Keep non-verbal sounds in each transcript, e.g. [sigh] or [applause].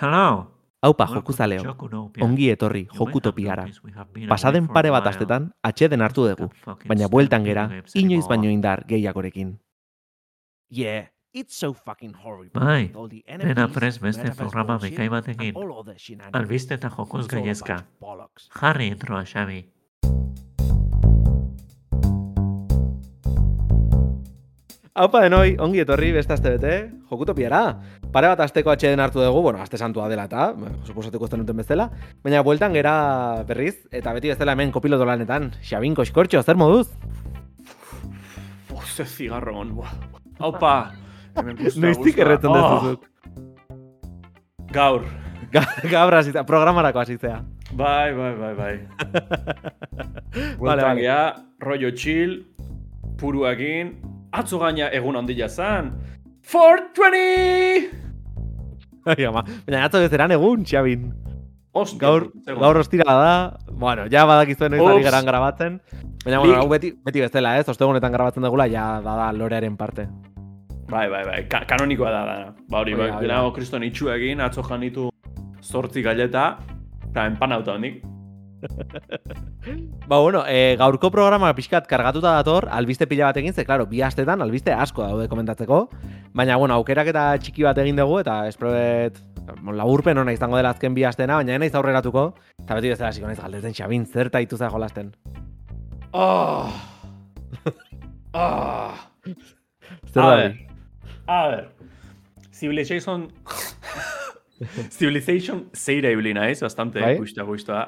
Hello. To jokuzaleo. Ongi etorri, jokutopiara. Pasaden pare bat astetan, atxeden hartu dugu, baina bueltan gera, inoiz baino indar gehiagorekin. Yeah, it's so fucking horrible. Bai, dena prest beste programa bekai batekin. Albiste eta jokuz gainezka. Jarri introa, Xabi. Haupa denoi, ongi etorri beste aste bete, jokutopiara. Pare bat asteko atxeden hartu dugu, bueno, aste santua dela eta, suposatuko ez duten bezala, baina bueltan gera berriz, eta beti bezala hemen kopiloto lanetan, Xabin Koxkortxo, zer moduz? Oh, ze zigarro on, buah. Haupa! [laughs] Noiztik erretzen Oh. Gaur. Gaur hasita, programarako hasitzea. Bai, bai, bai, bai. [laughs] Vale, Bueltan vale. gea, rollo chill, puruakin, atzo gaina egun handia zan. 420! Ai, ama, baina atzo bezeran egun, Xabin. Ostia, Gaur, zegoen. gaur ostira da, bueno, ja badakizuen noiz ari Ups. geran grabatzen. Baina, bueno, hau beti, beti bezala, ez? Ostegunetan grabatzen dugula, ja da da lorearen parte. Bai, bai, bai, ka kanonikoa da dana. Ba hori, bai, da, da. genago kriston itxu egin, atzo janitu zortzi galeta, eta enpanauta hondik. Ba, bueno, e, gaurko programa pixkat kargatuta dator, albiste pila batekin, ze, klaro, bi astetan albiste asko daude komentatzeko, baina, bueno, aukerak eta txiki bat egin dugu, eta esproet, bon, laburpen ona izango dela azken bi astena, baina naiz aurreratuko, eta beti bezala hasiko naiz galdetzen Xabin, zer taitu za jolasten. Oh! Ah! Zer A ver. A ver. Civilization... [laughs] Civilization zeira ibili naiz, bastante, Bai. guztua, guztua.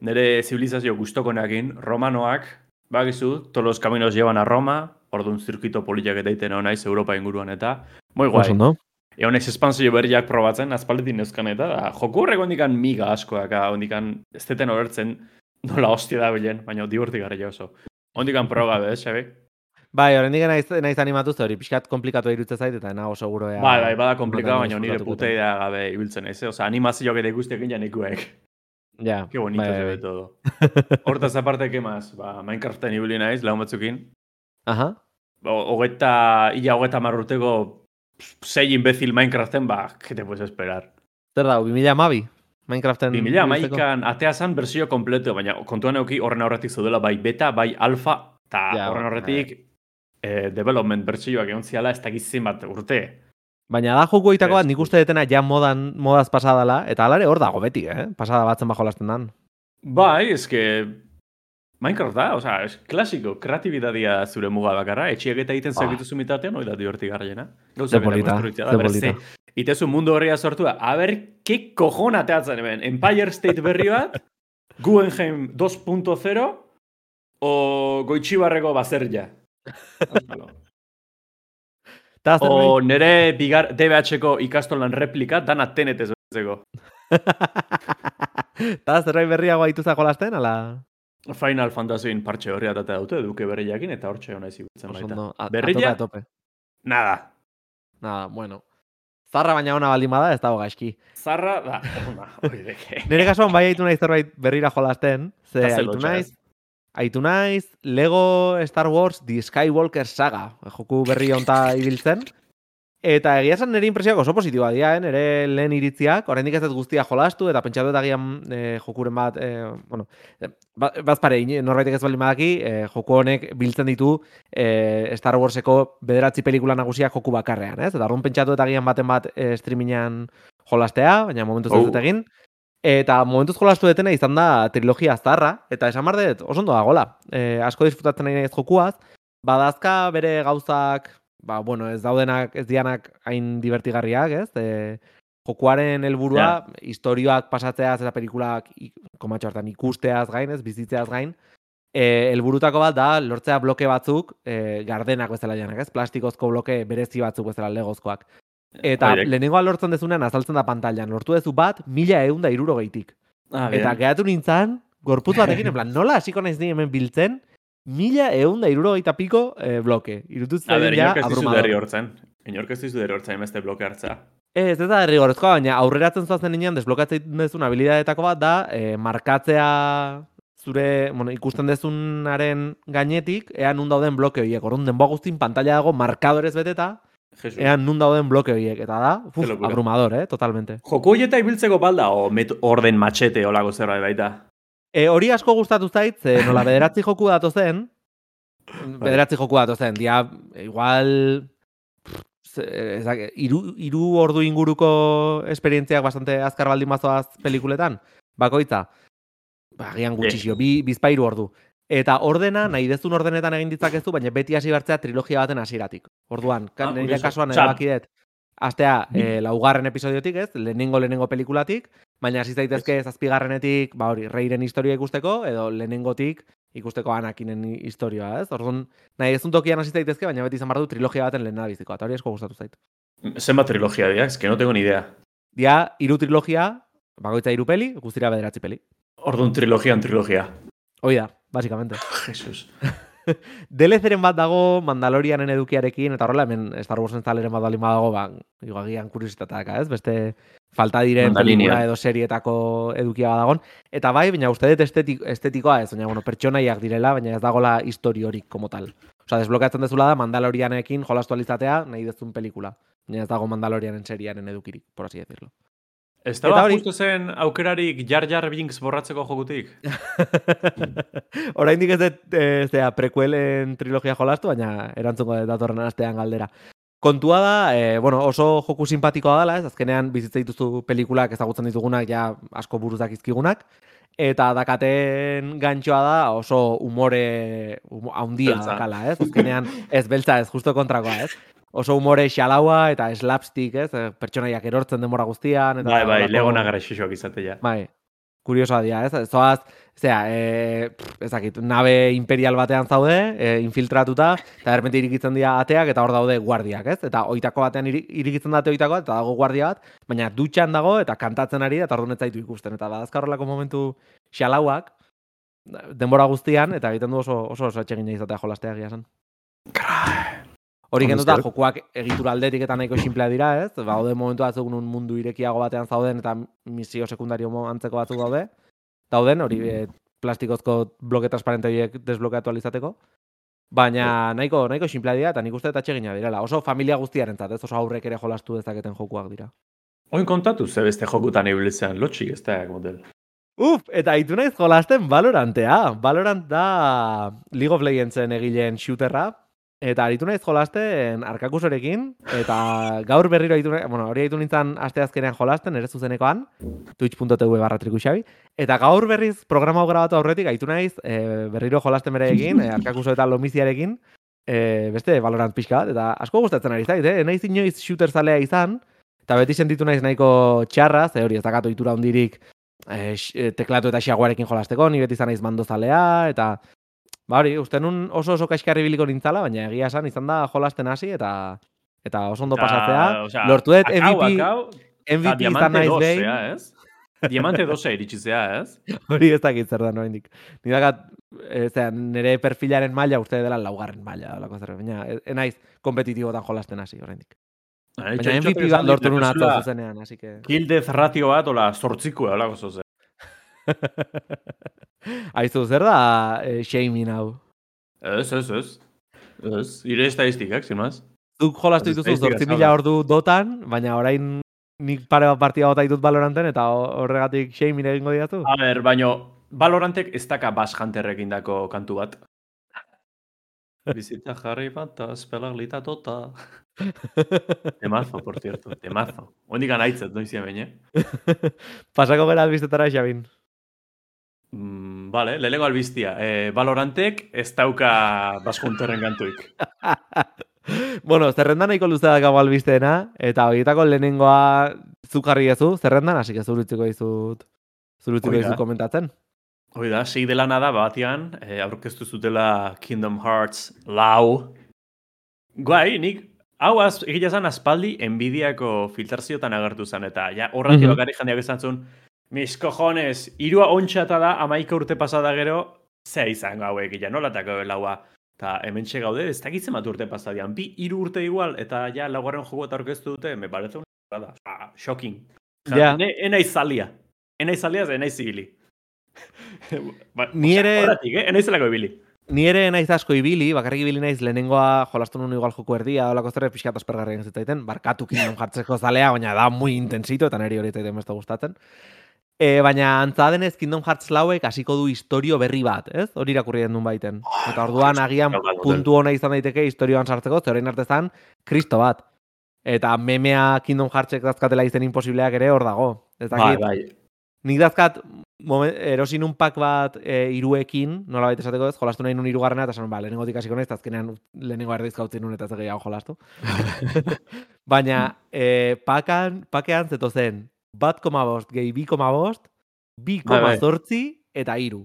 Nere zibilizazio guztokonekin, romanoak, bagizu, todos los caminos llevan a Roma, orduan zirkuito politak eta iten naiz Europa inguruan eta, moi guai. Oso ondo? Egon ez espansio berriak probatzen, azpaldetin neuzkan eta, da, joku horrek ondikan miga askoak, ah, ondikan ez deten horretzen nola hostia da bilen, baina diverti gara oso. Ondikan proba bez, Xabi? Bai, oraindik naiz, naiz animatu ze hori, pixkat komplikatu iruditzen zait, eta nago seguro ea... Bai, bai, bada komplikado, notan baina nire idea gabe ibiltzen ez, eh? Osa, animazioak eta ikustiak egin janikuek. Ja, Qué bonito bai, se bai, ve bai. todo. [laughs] Hortaz aparte, ¿qué más? Ba, Minecraften ibili naiz, lagun batzukin. Aha, Ba, Hogeta, ia hogeta marruteko sei imbecil Minecraften, ba, ¿qué te puedes esperar? zer da, 2000 amabi? Minecraften... 2000 ibiltzeko? amaikan atea zan berzio kompleto, baina kontuan euki horren aurretik zaudela bai beta, bai alfa, eta Ja, horren bai. aurretik eh, development berzioak egon ziala ez dakiz zenbat urte. Baina da joku egitako bat nik uste detena ja modan, modaz pasadala, eta alare hor dago beti, eh? Pasada batzen bajo lasten dan. Bai, eske Minecraft da, osea, es klasiko, kreatibitatea zure muga bakarra, etxiak eta egiten Ah. zegituzu mitatean, hoi da divertigarriena. Ze Gauza polita, da, polita. itezu mundu horria sortua, a ber, ke kojon ateatzen hemen, Empire State berri bat, [laughs] Guggenheim 2.0, o goitxibarreko bazerja. [laughs] Ta zer o nere bigar DBH-ko ikastolan replika, dana tenetez betzeko. [laughs] Ta zerbait berriago aitu zako lasten, ala? Final Fantasyin partxe horria data dute, duke berriakin, eta hortxe hona izibutzen Oso baita. A- Berria? Tope. Nada, Nada, bueno. Zarra baina ona baldin bada, ez dago gaizki. Zarra, da, [laughs] ona, hori deke. Nire kasuan bai aitu naiz zerbait berrira jolasten, ze aitu naiz, ez? Aitu naiz Lego Star Wars The Skywalker Saga, joku berri honta ibiltzen. Eta egia esan nire impresioak oso positiboa dira, eh? nire lehen iritziak, oraindik ez dut guztia jolastu, eta pentsatu eta agian eh, jokuren bat, eh, bueno, eh, ba- bazpare, ine- norbaitek ez baldin badaki, eh, joku honek biltzen ditu eh, Star Warseko bederatzi pelikula nagusiak joku bakarrean, ez? Eta arrun pentsatu eta agian baten bat eh, streamingan jolastea, baina momentuz ez Oh. dut egin. Eta momentuz jolastu detena izan da trilogia aztarra, eta esan behar dut, oso ondo dagoela. E, asko disfrutatzen nahi naiz jokuaz, badazka bere gauzak, ba, bueno, ez daudenak, ez dianak hain divertigarriak, ez? E, jokuaren helburua istorioak pasatzeaz eta pelikulak komatxo hartan ikusteaz gain, ez, bizitzeaz gain, e, helburutako bat da lortzea bloke batzuk e, gardenak bezala janak, ez? Plastikozko bloke berezi batzuk bezala legozkoak. Eta Horiek. lehenengoa lortzen dezunean azaltzen da pantailan, lortu dezu bat, mila egun da irurogeitik. Ah, Eta gehatu nintzen, gorputz batekin, plan, nola hasiko naiz ni hemen biltzen, mila egun da irurogeita piko eh, bloke. Irutuz A ber, ja, abrumador. derri hortzen. Inork ez dizu derri hortzen beste bloke hartza. Ez, ez da derrigorezkoa, baina aurreratzen zoazen ninean desblokatzen dezun habilidadetako bat da, eh, markatzea zure, bueno, ikusten dezunaren gainetik, ea nun dauden bloke horiek. Orduan denboa guztin pantalla dago markadorez beteta, Jesus. ean nun dauden bloke horiek, eta da, uf, abrumador, eh, totalmente. Joko horieta ibiltzeko balda, o met orden matxete olako zerbait baita. E, hori asko gustatu zait, ze nola bederatzi joku datu zen, bederatzi joku datu zen, dia, igual, ezak, iru, iru ordu inguruko esperientziak bastante azkar baldin bazoaz pelikuletan, bakoitza, ba, agian gutxixio, bi, bizpairu ordu. Eta ordena, nahi dezun ordenetan egin ditzakezu, baina beti hasi bertzea trilogia baten hasieratik. Orduan, Ah, nire kasuan Osea, erabaki dut, astea e, laugarren episodiotik ez, lehenengo lehenengo pelikulatik, baina hasi zaitezke zazpigarrenetik, ba hori, reiren historia ikusteko, edo lehenengotik ikusteko anakinen historioa, ez? Orduan, nahi ezun tokian hasi zaitezke, baina beti izan behar du trilogia baten lehena bizikoa, eta hori asko gustatu zait. Zenbat trilogia dira, ez que no tengo ni idea. Dia, hiru trilogia, bakoitza hiru peli, guztira bederatzi peli. Orduan trilogian trilogia. Hoi da, basikamente. [laughs] Jesus. DLC-ren bat dago Mandalorianen edukiarekin, eta horrela hemen Star Warsen zaleren bat balin badago, ba, agian kuriositateak, ez? Beste falta diren pelikula edo serietako edukia badagon. Eta bai, baina uste dut estetik, estetikoa ez, baina, bueno, pertsonaiak direla, baina ez dagola historiorik como tal. Osa, desblokeatzen dezula da Mandalorianekin jolastu alizatea nahi dezun pelikula. Baina ez dago Mandalorianen seriaren edukirik, por así decirlo. Ez Eta da hori- justu zen aukerarik Jar Jar Binks borratzeko jokutik? [laughs] Oraindik ez dut, e, zera, prekuelen trilogia jolastu, baina erantzungo dut datorren astean galdera. Kontua da, e, bueno, oso joku simpatikoa dela, ez? Azkenean bizitza dituzu pelikulak ezagutzen ditugunak, ja asko buruzak izkigunak, eta dakaten gantxoa da oso umore Beltza. dakala, ez? Azkenean ez beltza ez, justo kontrakoa, ez? Oso umore xalaua eta slapstick, ez? E, Pertsonaiak erortzen denbora guztian. Eta Bai, bai, holako- legona grexixoak izatea. Bai, kuriosoa dira, ez? Zoaz, zera, e, pff, ezakit, nabe imperial batean zaude, e, infiltratuta, eta errepente irikitzen dira ateak, eta hor daude guardiak, ez? Eta oitako batean iri- irikitzen da ate oitako eta dago guardia bat, baina dutxan dago, eta kantatzen ari da, eta orduan zaitu ikusten. Eta badazka horrelako momentu xalauak, denbora guztian, eta egiten du oso, oso oso etxegina izatea jolastea egia. Hori Ondo kenduta, zer. jokuak egitura aldetik eta nahiko simplea dira, ez? Baude momentu batzuk nun mundu irekiago batean zauden eta misio sekundario antzeko batzuk daude. Dauden, hori e, plastikozko bloke transparente horiek desblokeatu alizateko. Baina nahiko, nahiko simplea dira eta nik uste eta atsegina direla. Oso familia guztiarentzat, ez oso aurrek ere jolastu dezaketen jokuak dira. Oin kontatu ze beste jokutan ibiltzean, lotxik ez da model. Uf, eta hitu naiz jolasten Valorantea. Valorant da League of Legendsen egileen shooterra. Eta aritu naiz jolasten arkakusorekin, eta gaur berriro aritu naiz, bueno, hori aritu nintzen aste azkenean jolasten, ere zuzenekoan, twitch.tv barra trikuxabi, eta gaur berriz programa hau grabatu aurretik, aitu naiz e, berriro jolasten bere egin, e, arkakuso eta lomiziarekin, e, beste Valorant pixka bat, eta asko gustatzen ari zait, eh? naiz inoiz shooter zalea izan, eta beti sentitu naiz nahiko txarra, ze hori ez dakatu itura hondirik e, teklatu eta xaguarekin jolasteko, ni beti izan naiz mando zalea, eta ba hori, uste nun oso oso kaxkarri biliko nintzala, baina egia esan izan da jolasten hasi, eta eta oso ondo pasatzea, lortu dut MVP, MVP izan naiz behin, ez? Diamante 2 iritsi zea, ez? [laughs] hori ez dakit zer da oraindik. Ni dakat, e, zera, nire perfilaren maila uste dela laugarren maila, olako zer, baina e, e kompetitibotan jolasten hasi oraindik. Baina MVP bat lortu nun atzo zuzenean, así que... Kill death ratio bat, ola, sortzikua, olako zoze. [laughs] [laughs] Aizu, zer da e, shaming hau? Ez, ez, ez. Ez, ire estadistikak, sin más. Zuk jolastu dituzu zortzi mila ordu dotan, baina orain nik pare bat partida bota ditut Valoranten, eta ho- horregatik shaming egingo diatu? A ber, baino, Valorantek ez daka Bass Hunterrekin dako kantu bat. [laughs] Bizita jarri bat, espelar lita tota. [laughs] Temazo, por cierto, temazo. Hondik anaitzet, noizia baina. Pasako gara albistetara, Xabin. Mm, vale, lehenengo albiztia. Eh, Valorantek ez dauka Bass Hunterren kantuik. [laughs] bueno, zerrendan nahiko luze dakago albisteena, eta horietako lehenengoa zuk jarri ezu, zerrendan, hasi que zurutziko dizut, zurutziko dizut komentatzen. Hoi da, sei delana da batian, eh, aurkeztu zutela Kingdom Hearts lau. Guai, nik, hau az, egia zan aspaldi Nvidiako filtraziotan agertu zen, eta ja, horrati Mhm. bakarrik jendeak esan zuen, mis cojones, irua ontxata da, amaika urte pasada gero, ze izango hauek, ja, nolatako laua. Eta hemen gaude, ez dakitzen bat urte pasadian, bi hiru urte igual, eta ja, laugarren jogu eta aurkeztu dute, me parece una da, ah, shocking. Ja, Ja. ne, enaiz zalia. Enaiz zalia, ze enaiz zibili. [laughs] ba, Ni ere- Horretik, eh? Enaizelako ibili. Ni ere naiz asko ibili, bakarrik ibili naiz lehenengoa jolastu nun igual joku erdia, olako zerre pixkat aspergarriak zitaiten, barkatu Kingdom jartzeko zalea, baina da muy intensito, eta niri hori zaiten beste gustatzen. E, baina antza denez Kingdom Hearts lauek hasiko du historio berri bat, ez? Hori irakurri den baiten. Eta orduan agian puntu ona izan daiteke historioan sartzeko, ze orain arte zan, kristo bat. Eta memea Kingdom Heartsek dazkatela izen imposibleak ere hor dago. Ez Bai, dakit, bai. nik dazkat momen, erosin un pak bat e, iruekin, nola baita esateko ez, jolastu nahi nun irugarrena, eta esan, ba, lehenengotik hasiko naiz, eta azkenean lehenengo erdizka utzi nun eta ez gehiago jolastu. [laughs] Baina, e, pakan, pakean zeto zen, bat koma bost, gehi bi koma bost, bi Bai, koma bai. zortzi, eta iru.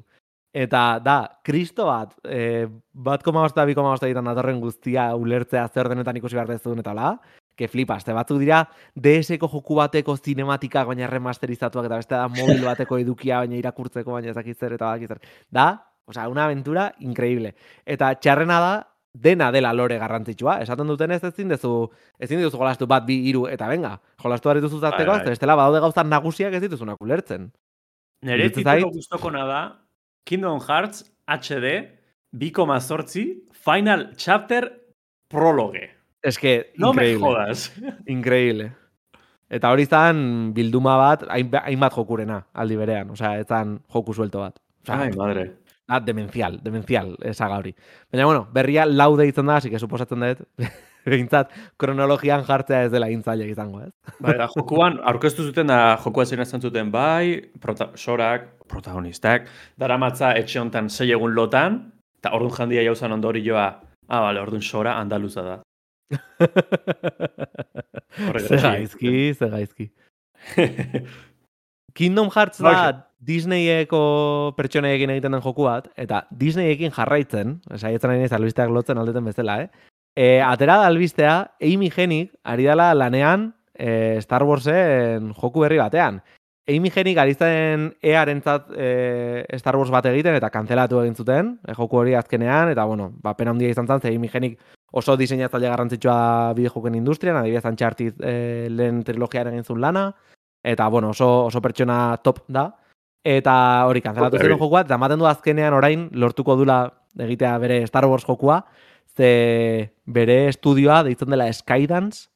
Eta da, kristo bat, e, bat koma eta bi koma bost egiten datorren guztia ulertzea zer denetan ikusi behar dezun eta hola, que flipas, te batzuk dira DS-ko joku bateko zinematikak baina remasterizatuak eta beste da mobil bateko edukia baina irakurtzeko baina ez dakit zer eta badakit zer. Da, osea, una aventura increíble. Eta txarrena da, dena dela lore garrantzitsua. Esaten duten ez ezin dezu, ezin dituzu jolastu bat, bi, hiru eta venga. Jolastu behar dituzu zarteko, Bai, bai. bestela badaude gauzak nagusiak ez dituzunak ulertzen. Nere zait? guztokona da Kingdom Hearts HD 2,8 Final Chapter Prologue. Es que, No me increíble. jodas. Increíble. Eta hori zan bilduma bat, hainba- hainbat jokurena, aldi berean. Osea, ez zan joku suelto bat. Osea, Ai, madre. Da, demencial, demencial, esaga hori. Baina, bueno, berria lau deitzen da, así que suposatzen dut, [laughs] behintzat, kronologian jartzea ez dela intzaile izango, ez? Bai, da, jokuan, aurkeztu zuten da jokua zein esan zuten bai, prota sorak, protagonistak, daramatza etxe hontan sei egun lotan, eta orduan jandia jauzan ondorioa, ah, bale, orduan sora andaluza da. [laughs] Horrek Ze gaizki. gaizki, ze gaizki. Kingdom Hearts Bai. da Disneyeko pertsoneekin egiten den joku bat, eta Disneyekin jarraitzen, saietzen ari albisteak lotzen aldeten bezala, eh? E, atera da albistea, Amy Hennig ari dela lanean e, Star Warsen joku berri batean. Amy Hennig ari zen earentzat e, Star Wars bat egiten eta kanzelatu egin zuten, e, joku hori azkenean, eta bueno, ba, pena handia izan zen, ze Amy Hennig oso diseinatzaile garrantzitsua bideojoken industrian, adibidez Uncharted e, lehen trilogiaren egin zuen lana, eta bueno, oso, oso pertsona top da, eta hori kanzelatu zen jokua, eta ematen du azkenean orain lortuko dula egitea bere Star Wars jokua, ze bere estudioa deitzen dela Skydance,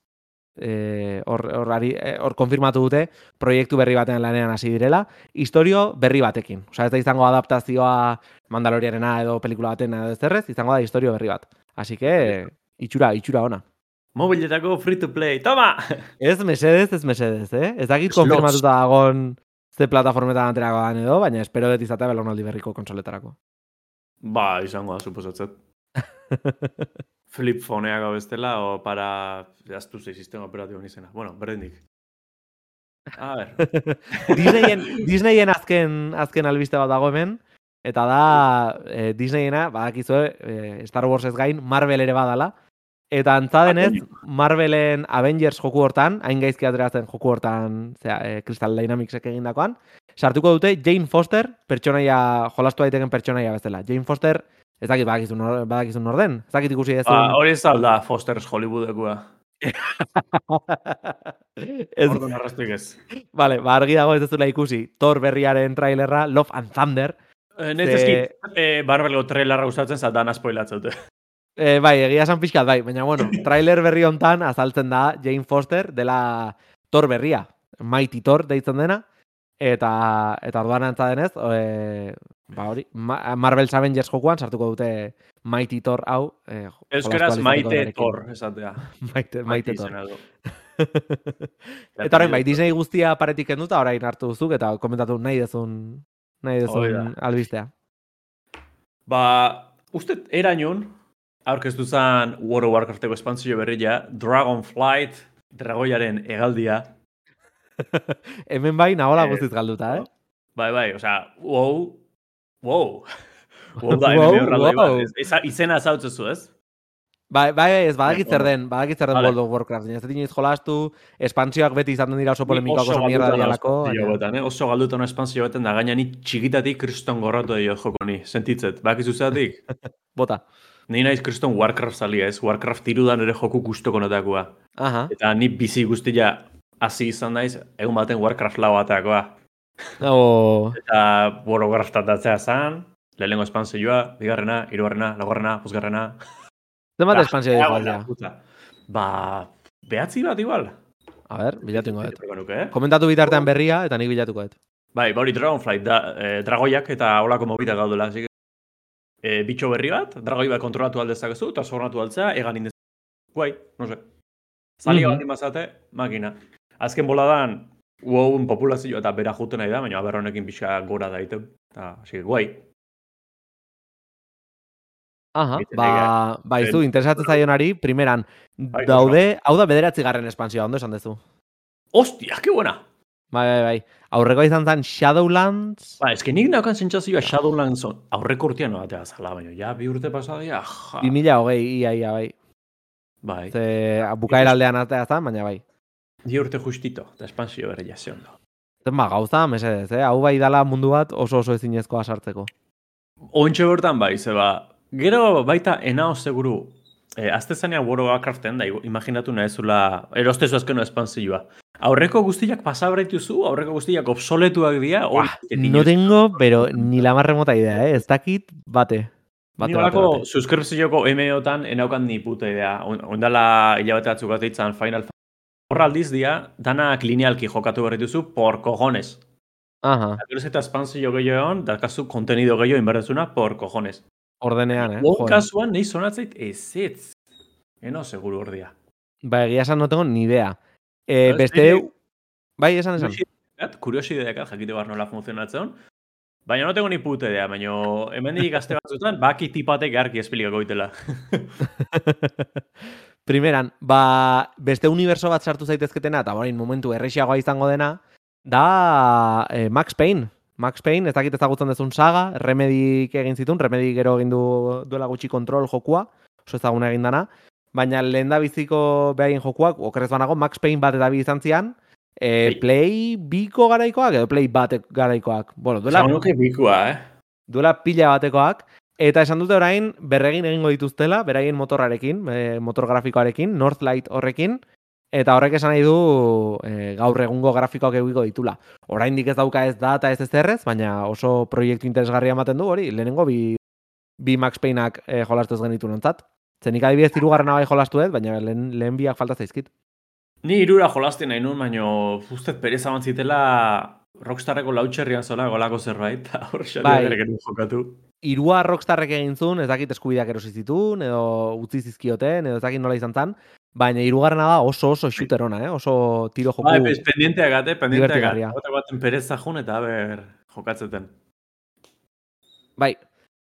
eh, hor, hor, ari- eh, hor konfirmatu dute proiektu berri batean lanean hasi direla, historio berri batekin. Osea, ez da izango adaptazioa Mandaloriarena edo pelikula batena edo zerrez, izango da historio berri bat. Así que, itxura, itxura ona. Mobiletako free to play, toma! Ez mesedez, ez mesedez, eh? Ez dakit konfirmatuta dagon ze plataformetan aterako dan edo, baina espero dut izatea belaunaldi berriko konsoletarako. Ba, izango da, suposatzet. [laughs] Flip phoneak bestela, o para, jaztu zei sistema operatibo izena. Bueno, berdindik. A ver, [laughs] Disneyen, Disneyen azken, azken albiste bat dago hemen, eta da e, Disneyena, badakizue, e, Star Wars ez gain, Marvel ere badala, eta antza denez, Marvelen Avengers joku hortan, hain gaizki ateratzen joku hortan, zera, e, Crystal Dynamicsek egindakoan, sartuko dute Jane Foster, pertsonaia, jolastu daiteken pertsonaia bezala. Jane Foster, ez dakit badakizun, nor- badakizun norden, ez dakit ikusi ez ba, hori ez da Foster's Hollywoodekua. [laughs] ez, Orduan arrastuik ez. Vale, ba, argi dago ez duzula ikusi Thor berriaren trailerra, Love and Thunder. Eh, Nez ezkit, eh, Barbelgo trailerra usatzen zatan aspoilatzeute. E, bai, egia esan pixkat, bai, baina bueno, [coughs] trailer berri hontan azaltzen da Jane Foster dela Thor berria, Mighty Thor deitzen dena, eta eta orduan antza denez, e, ba hori, Ma Marvel's Avengers jokuan sartuko dute Mighty Thor hau. E, Euskaraz maite Thor, esatea. [laughs] Maite, maite Thor. izena du. [laughs] Eta orain, bai, Disney guztia paretik kenduta, orain hartu duzuk, eta komentatu nahi dezun, nahi dezun albistea. Ba, uste erainun, aurkeztu zen World of Warcrafteko espantzio berria, Dragonflight, dragoiaren hegaldia. [laughs] Hemen bai, nahola Eh, guztiz galduta, eh? Bai, bai, osea, wow, wow. [laughs] Wow da, Wow, wow, izena zautzezu, ez? Bai, bai, ez badakit zer den, badakit zer den Vale. World of Warcraft. Ez dut jolastu, espantzioak beti izaten dira oso polemikoak oso mierda dialako. eh? Oso galduta nago espantzio beten da, gaina ni txikitatik kriston gorratu dio joko ni, sentitzet. Bakizu zeatik? [laughs] Bota. Ni naiz kriston Warcraft zalia ez, Warcraft irudan ere joku gustoko notakoa. Aha. Eta ni bizi guztia hasi izan naiz, egun baten Warcraft lau atakoa. O... Eta Warcraft atatzea zan, Lehenengo espansioa, bigarrena, hirugarrena, laugarrena, bosgarrena. Zenbat Ah, espansio ah, dijo bueno, aldea? puta. Ba, behatzi bat igual. A ber, bilatu ingo dut. Eh? Komentatu bitartean berria eta nik bilatuko dut. Bai, ba hori Dragonflight da, eh, dragoiak eta holako mobita gaudela, así eh, bitxo berri bat, dragoi bat kontrolatu aldezakezu, eta zornatu altzea, egan indez. Guai, no sé. Zalia Mhm. bat imazate, makina. Azken boladan, WoWn populazioa eta bera juten nahi da, baina aber honekin pixa gora daite. Eta, que, guai. Aha, ba, ba izu, interesatzen zaionari, primeran, Bai, daude, hau da bederatzi garren espansioa, ondo esan dezu. Ostia, que buena! Bai, bai, bai. Aurreko izan zen Shadowlands, Ba, eske nik naukan sentsazioa Shadowlands on- aurreko urtean no batea zala, baina ja bi urte pasadia, ja. 2000 ia, ia, bai. Bai, Ze, bukaera aldean atea zen, baina bai. bi urte justito, eta espansio berri jase ondo. Zen ba, gauza, mesedez, eh? Hau bai dala mundu bat oso oso ezinezkoa sartzeko. Ontxe bertan bai, zeba, gero baita enao seguru, eh, azte zanean World of Warcraften, da, imaginatu nahezula, erostezu azkeno espansioa. Aurreko guztiak pasabrituzu, aurreko guztiak obsoletuak dira, hori. Buah, no tengo, pero ni la más remota idea, eh? Ez dakit bate. Bate, Ni bate, bate. suskripzioko MO-tan enaukan ni puta idea. On- Ondala hilabete batzuk bat ditzan Final Fantasy. Horra aldiz dia, danak linealki jokatu behar dituzu por cojones. Aha, Gero eta espansio gehiago egon, dakazu kontenido gehiago inberdezuna por cojones. ordenean, eh? Joder. kasuan nahi sonatzait ez ez. Eno seguru ordia. Ba, egia esan no tengo ni idea. Eh, Sabes, beste, nire- bai, esan esan. Kuriosideak jakite bar nola funtzionatzen. Baina no tengo ni puta idea, baina hemendik gazte batzutan, baki tipatek garki esplikako itela. [laughs] Primeran, ba, beste universo bat sartu zaitezketena, eta orain momentu errexiagoa izango dena, da eh, Max Payne. Max Payne, ez dakit ezagutzen dezun saga, Remedik egin zitun, Remedy gero egin du duela gutxi kontrol jokua, oso ezaguna egin dana, baina lehen da biziko behaien jokuak, okerrez banago, Max Payne bat eta bi izan zian, e. Play biko garaikoak edo Play batek garaikoak. Bueno, duela, Esan nuke bikua, eh? duela pila batekoak, eta esan dute orain berregin egingo dituztela, beraien motorrarekin, e, motor grafikoarekin, Northlight horrekin, eta horrek esan nahi du e, gaur egungo grafikoak egiko ditula. Oraindik ez dauka ez data ez ezerrez, baina oso proiektu interesgarria ematen du hori, lehenengo bi, bi Max Payneak e, jolastu ez genitu nontzat. Zenik adibidez hirugarrena bai jolastu ez, baina lehen, lehen biak falta zaizkit. Ni irura jolasten nahi nuen, baina ustez pereza bantzitela Rockstarreko lautxerrian zola golako zerbait, [laughs] hor xatia Bai. jokatu. Irua Rockstarrek egin zuen, ez dakit eskubideak erosi zituen, edo utzi zizkioten, edo ez dakit nola izan zen, baina hirugarrena da oso oso shooter ona, eh? oso tiro joku. Bai, pues, pendienteak gate, pendienteak gate. Bota baten pereza jun eta ber jokatzeten. Bai.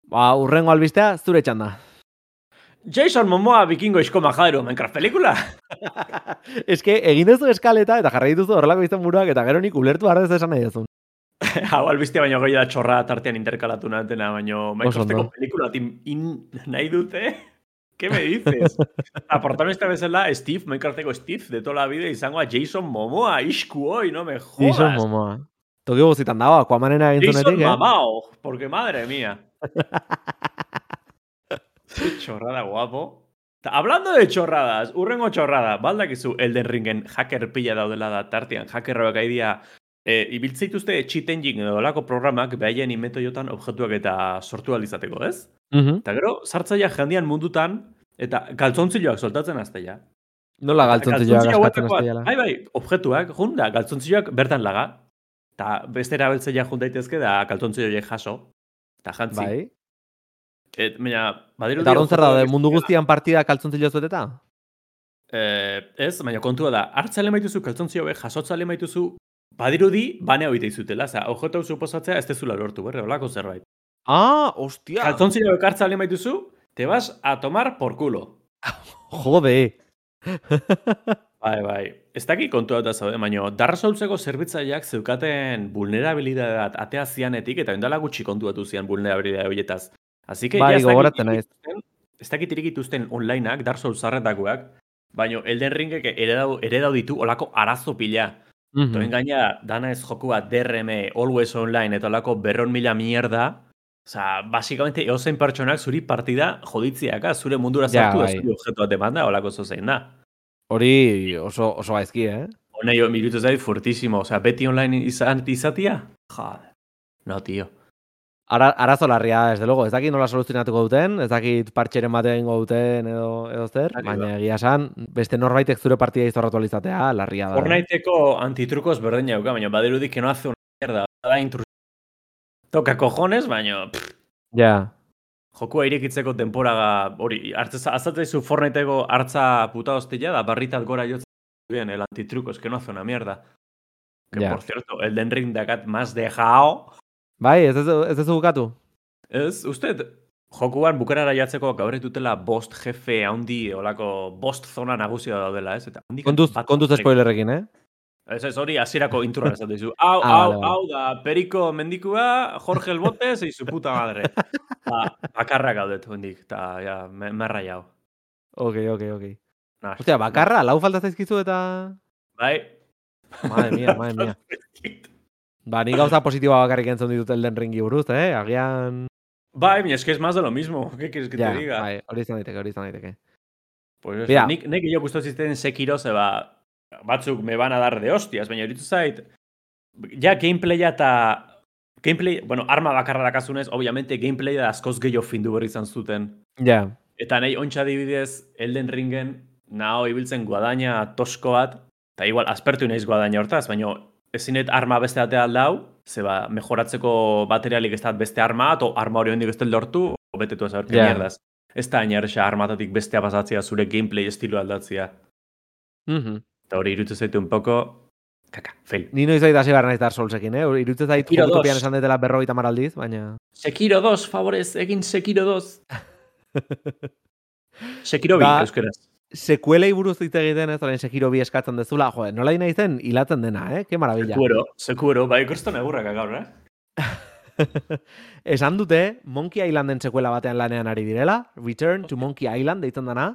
Ba, urrengo albistea, zure txanda. Jason Momoa bikingo isko majadero Minecraft pelikula? [laughs] Ez que, egin duzu eskaleta eta jarri dituzu horrelako izan buruak eta gero nik ulertu ardez esan nahi duzun. [laughs] Hau albistea baino gehi da txorra tartean interkalatu natena, baino Minecrafteko pelikula tin, in, nahi dute? [laughs] ¿Qué me dices? A protagonista bezala Steve, Minecrafteko Steve, de toda la vida izango a Jason Momoa, isku hoi, no me jodas. Jason Momoa. Toki guzitan dago, Aquamanena egin Jason zunetik, eh? Mamao, porque madre mía. Qué chorrada guapo. Ta, hablando de chorradas, urrengo chorrada, baldakizu Elden Ringen hacker pila daudela da tartean, hackerroak aidia e, ibiltzeituzte cheat engine edo olako programak behaien inmetoiotan objektuak eta sortu alizateko, ez? Eta gero, sartzaia jendian mundutan, eta galtzontziloak soltatzen azteia. Nola galtzontzioak dela. Bai, bai, objektuak, jun da, galtzontzioak bertan laga. Eta beste erabiltzeia jun daitezke da galtzontzioak jaso. Eta jantzi. Bai. Et, baina, badiru Eta hor zer daude, mundu guztian partida kaltzontzilloz beteta? Eh, ez, baina kontua da, hartzale maituzu kaltzontzio hauek, jasotzale maituzu, badirudi, bane hau izutela. Oza, objektu hau suposatzea ez tezula lortu, berre, olako zerbait. Ah, ostia! Kaltzontzio hauek hartzale maituzu, te vas a tomar por culo. [laughs] Jode! [laughs] Bai, bai. Ez daki kontua da zaude, baina Dark Soulseko zerbitzaileak zeukaten vulnerabilidade bat atea zianetik eta indala gutxi kontuatu zian vulnerabilidade horietaz. Así que Bai, ja ez gogoratzen irikituzten- Ez dakit irikituzten onlineak, Dark Souls zarretakoak, baina Elden Ringek eredau, eredau ditu olako arazo pila. Mhm. Toen gaina, dana ez jokua DRM, Always Online, eta olako berron mila mierda, Osa, basikamente, eozein pertsonak zuri partida joditziaka, zure mundura Ja, sartu, bai. zure objektu bat demanda, olako zozein da. Hori oso, oso gaizki, eh? Honei, mirutu zait, fortísimo. Osea, beti online izan izatia? Joder. No, tío. Ara, arazo larria da, desde luego. Ez dakit nola soluzionatuko duten, ez dakit partxeren bat egingo duten edo, edo zer, Hori da. baina egia esan, beste norbaitek zure partida izorratu alizatea, larria da. Fortniteko antitrukoz berdin jauka, baina badirudik que no hace una mierda. Da. Toka cojones, baina Ja, jokua irekitzeko temporaga hori, azatzaizu Fortniteko hartza puta hostia da barritat gora jotzen bien el antitruco, es que no hace una mierda. Que Ja. por cierto, el Den Ring dakat más dejao. Bai, ez ez, ez ez bukatu. Ez, uste, jokuan bukarara jatzeko gaur ez dutela bost jefe handi, olako bost zona nagusia daudela, ez? Eta Kontuz, kontuz spoilerrekin, eh? Ez, ez, hori hasierako introan esaten dizu. [laughs] Hau, Ah, hau, hau da, Periko mendikua, Jorge el Botes, y su puta madre. [laughs] Ba, bakarra gaudet, hondik, eta, ja, me, merra jau. Ok, ok, ok. Nah, Ostia, bakarra, lau falta zaizkizu eta... Bai. Madre mia, madre mia. [laughs] Ba, ni gauza positiboa bakarrik entzun ditut Elden Ringi buruz, eh? Agian... Bai, baina es que es más de lo mismo. [laughs] ¿Qué quieres que Ja, te diga? bai, hori izan daiteke, hori izan daiteke. Pues eso, Mira. nik, nik jo gustatu ziten Sekiro, zeba, batzuk me van a dar de hostias, baina horitu zait, ja gameplaya eta gameplay, bueno, arma bakarra dakazunez, obviamente gameplaya askoz gehiago findu berri izan zuten. Ja, Eta nahi ontsa dibidez, Elden Ringen, naho ibiltzen guadaina tosko bat, eta igual, aspertu naiz guadaina hortaz, baina ezinet arma beste batea aldau, zeba, mejoratzeko materialik ez da beste arma, o arma hori hondik ez dut lortu, betetu ez Ja. mierdas. Ez da inerxa armatatik bestea pasatzea zure gameplay estilo aldatzea. mhm. Eta hori irutu zaitu un poco, kaka, fail. Ni noiz hasi behar naiz Dark Soulsekin, eh? Irutzen zait Sekiro Jututopian dos. esan detela berrogeita maraldiz, baina... Sekiro 2, favorez, egin Sekiro 2. [laughs] Sekiro bi, Ba- euskeraz. Sekuelei buruz hitz egiten ez, orain Sekiro bi eskatzen dezula, joder, nola nahi zen? Hilatzen dena, eh? Que maravilla. Sekuero, sekuero, bai, kriston egurrak gaur, eh? [laughs] Esan dute, Monkey Islanden sekuela batean lanean ari direla, Return to Monkey Island deitzen dana,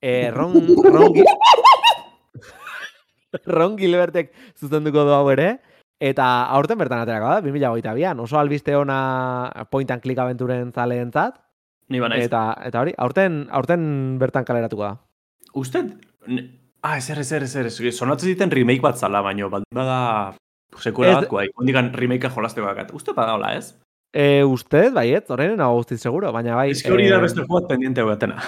eh, Ron, Ron, Gil- [laughs] Ron Gilbertek zuzenduko du hau ere, eta aurten bertan aterako da, 2022an, oso albiste ona point and click aventuren zaleentzat, Ni eta, eta hori, aurten, aurten bertan kaleratuko da. Uste, ah, ezer, ezer, ezer, ezer, sonatzen diten remake bat zala, baino, baldin bada sekuela Ez- bat, guai, ondikan remakea jolasteko bakat. Uste badaola, ez? E, ustez, baiet, horren nago guztiz seguro, baina bai... Ez que hori da eh, beste jugat pendiente batena.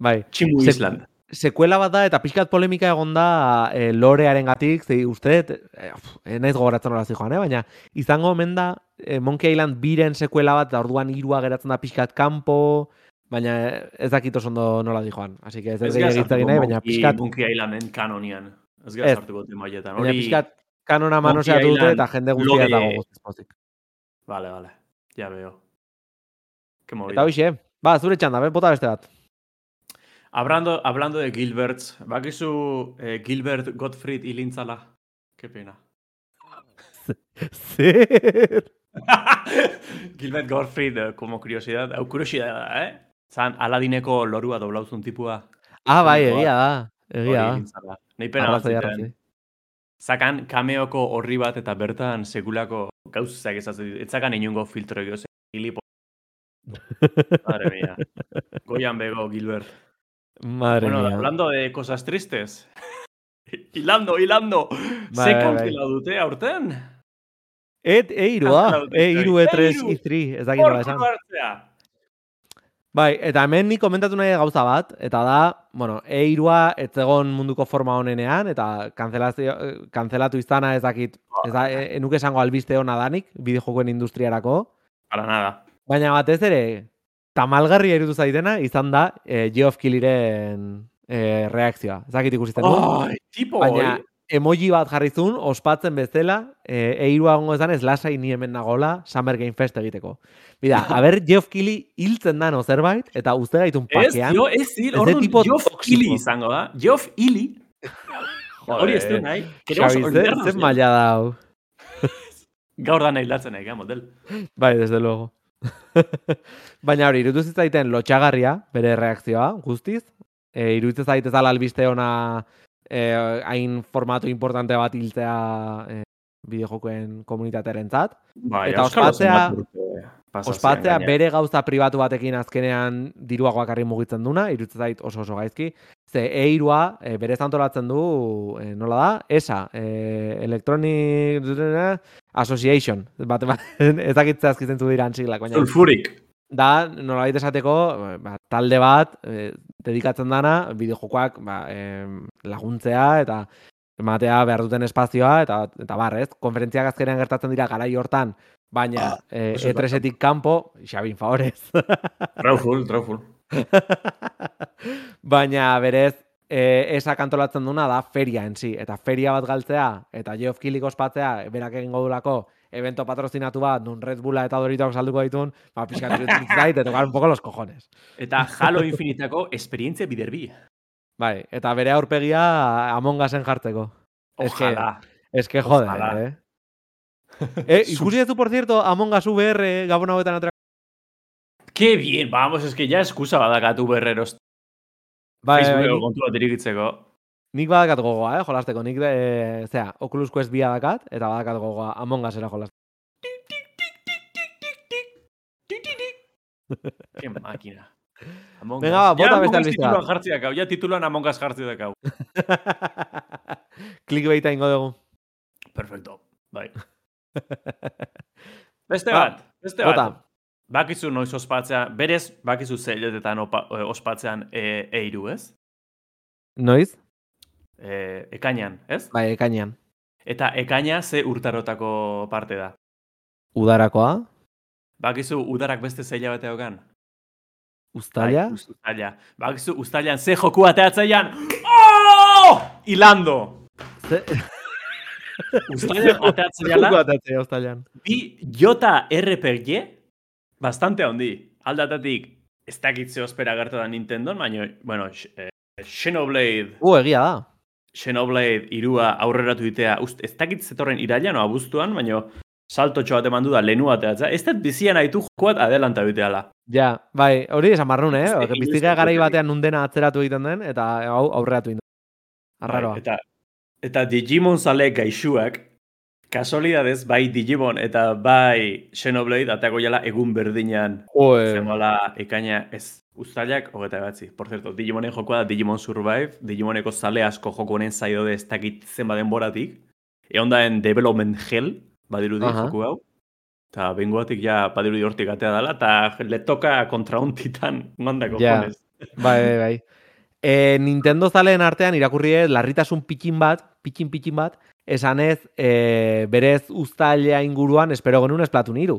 Bai, Tximu Sek- Island. sekuela bat da, eta pixkat polemika egon da e, lorearen gatik, zei uste, e, ez naiz gogoratzen hola joan, eh? baina izango omen da e, Monkey Island biren sekuela bat, eta orduan irua geratzen da pixkat kanpo, baina ez dakit oso ondo nola di joan. Así que ez ez egin nahi, baina pixkat, Monkey Islanden kanonian. Ez gara sartuko tema hoietan. baina pixkat kanona Monkey dute, eta jende guztia dago guztiz pozik. vale, vale. Ja veo. Qué Eta hoxe, ba, zure txanda, be, bota beste bat. Hablando, hablando de Gilberts, bakizu eh, Gilbert Gottfried ilintzala. Qué pena. Zer? [laughs] Gilbert Gottfried, eh, como curiosidad, hau curiosidad da, eh? Zan, Aladineko lorua doblauzun tipua. Ah, bai, egia da. Egia da. Nei pena bat. Zakan kameoko horri bat eta bertan sekulako gauzak ditu. Etzakan inungo filtro egio gilipo. [laughs] Madre mía. Goian bego, Gilbert. Madre bueno, mía. hablando de cosas tristes. [laughs] hilando, hilando. Ze kantzela dute aurten. Et, e iru da. Kantzela dute, E iru, E e tres, hiru. i tri. Ez dakit nola esan. Bai, eta hemen ni komentatu nahi gauza bat, eta da, bueno, E3a ez egon munduko forma honenean, eta kanzelazio, eh, kanzelatu izana ez dakit, ez da, enuke esango albiste ona danik, bideojokoen industriarako, Para nada. baina batez ere, tamalgarria irutu zaitena, izan da, e, Geoff Keighleyren e, reakzioa. Ez dakit ikusten du. Ai, tipo, Baina. Emoji bat jarri zuen, ospatzen bezala, e, E3a gongo ezan ez lasai ni hemen nagola Summer Game Fest egiteko. Bida, [laughs] haber Geoff Keighley hiltzen dano zerbait, eta uste gaitun Ez, pakean. jo, ez hil, Ez orduan, tipo Geoff toxiko. Ili izango da. Geoff Ili. [laughs] Hori ez du nahi. Xabi, ze, olvidarnos ze ya. maila da hau. [laughs] Gaur da nahi latzen nahi, model. Bai, desde luego. Baina hori, irutu zitzaiten lotxagarria, bere reakzioa, guztiz. E, iruditzen zait ez dala albiste ona e, hain formatu importante bat hiltzea e, bideojokoen komunitatearen zat. Bai, Eta ospatzea- Ospatzea bere gauza pribatu batekin azkenean diruak bakarrik mugitzen duna, iruditzen zait oso oso gaizki. Ze E3a e, berez antolatzen du, e, nola da? ESA, e, Electronic Association. Bat, bat, [laughs] ez dakit zehazki zentzu dira antziklak, baina Sulfurik. Da, nolabait esateko, ba, talde bat e, dedikatzen dana, bideojokoak ba, em, laguntzea eta ematea behar duten espazioa, eta, eta bar, ez? Konferentziak azkenean gertatzen dira garai hortan, baina Ah, e, eso es E3etik kanpo, Xabin favorez. [laughs] Trauful, trauful. [laughs] baina berez, e, esak antolatzen duna da feria en sí, eta feria bat galtzea, eta Geoff Keighley ospatzea, berak egingo dulako, evento patrozinatu bat, nun Red Bulla eta Doritok salduko ditun, ba, pixkat iruditzen zait, eta tocar un poco los cojones. Eta Halo Infinitako esperientzia biderbi. Bai, eta bere aurpegia Among Usen jartzeko. Es que- Ojalá. Es que joder, Ojalá. eh. eh, [laughs] ikusi duzu, por cierto, Among Us VR gabon hauetan atera... Qué bien, vamos, es que ya excusa badakatu berreros. Bai, bai, Facebookeko nik, badakat gogoa, eh, jolasteko. Nik, de, zera, Oculus Quest bia dakat, eta badakat gogoa Among Usera jolasteko. Qué máquina. Among Venga, ba, bota Ja, beste albistea. tituluan jartzi dakau. Ja, tituloan Among Us jartzi dakau. [laughs] Clickbaita ingo dugu. Perfecto. Bai. [laughs] Beste Ba, bat, beste bat. Bota. Bakizu noiz ospatzea, berez, bakizu zeiletetan opa, e, ospatzean e, eiru, ez? Noiz? E, ekainan, ez? Bai, ekainean. Eta ekaina ze urtarotako parte da. Udarakoa, Bakizu udarak beste zeila bate daukan? Uztaila, Bai, uztaila. Bakizu uztailan ze joku ateatzaian. Oh! Ilando! Ze- [laughs] Uztailan ateatzaiala, Joko atatzea Uztailan. bi jota RPG, bastante handi. Aldatatik, ez dakitze ospera gertu da Nintendo, baina, bueno, eh, Xenoblade, U, egia da. Xenoblade irua aurreratu ditea, ust, ez dakit zetorren irailan o abuztuan, baina saltotxo bat eman du da lehenu ateatza. Ez dut bizian haitu jokoat adelanta biteala. Ja, bai, hori esan marrun, eh? [laughs] Ez- garai batean nundena atzeratu egiten den, eta hau aurreratu egiten. Arraroa. Bai, eta, eta Digimon zale gaixuak, kasualidadez, bai Digimon eta bai Xenoblade atako jala egun berdinean Joe. Zemola ekaina ez uztailak hogeta batzi. Por cierto, Digimonen jokoa da Digimon Survive, Digimoneko zale asko joko honen zaio ez dakit zenba denboratik. Egon da en Development Hell, badirudi Aha. joku hau. Eta bengoatik ja badirudi hortik atea dela, eta le toka kontra un titan mandako Ja. jones. [laughs] Bai, bai, bai. E, Nintendo zaleen artean irakurri larritasun pikin bat, pikin pikin bat, esanez e, berez uztailea inguruan espero genuen esplatun iru.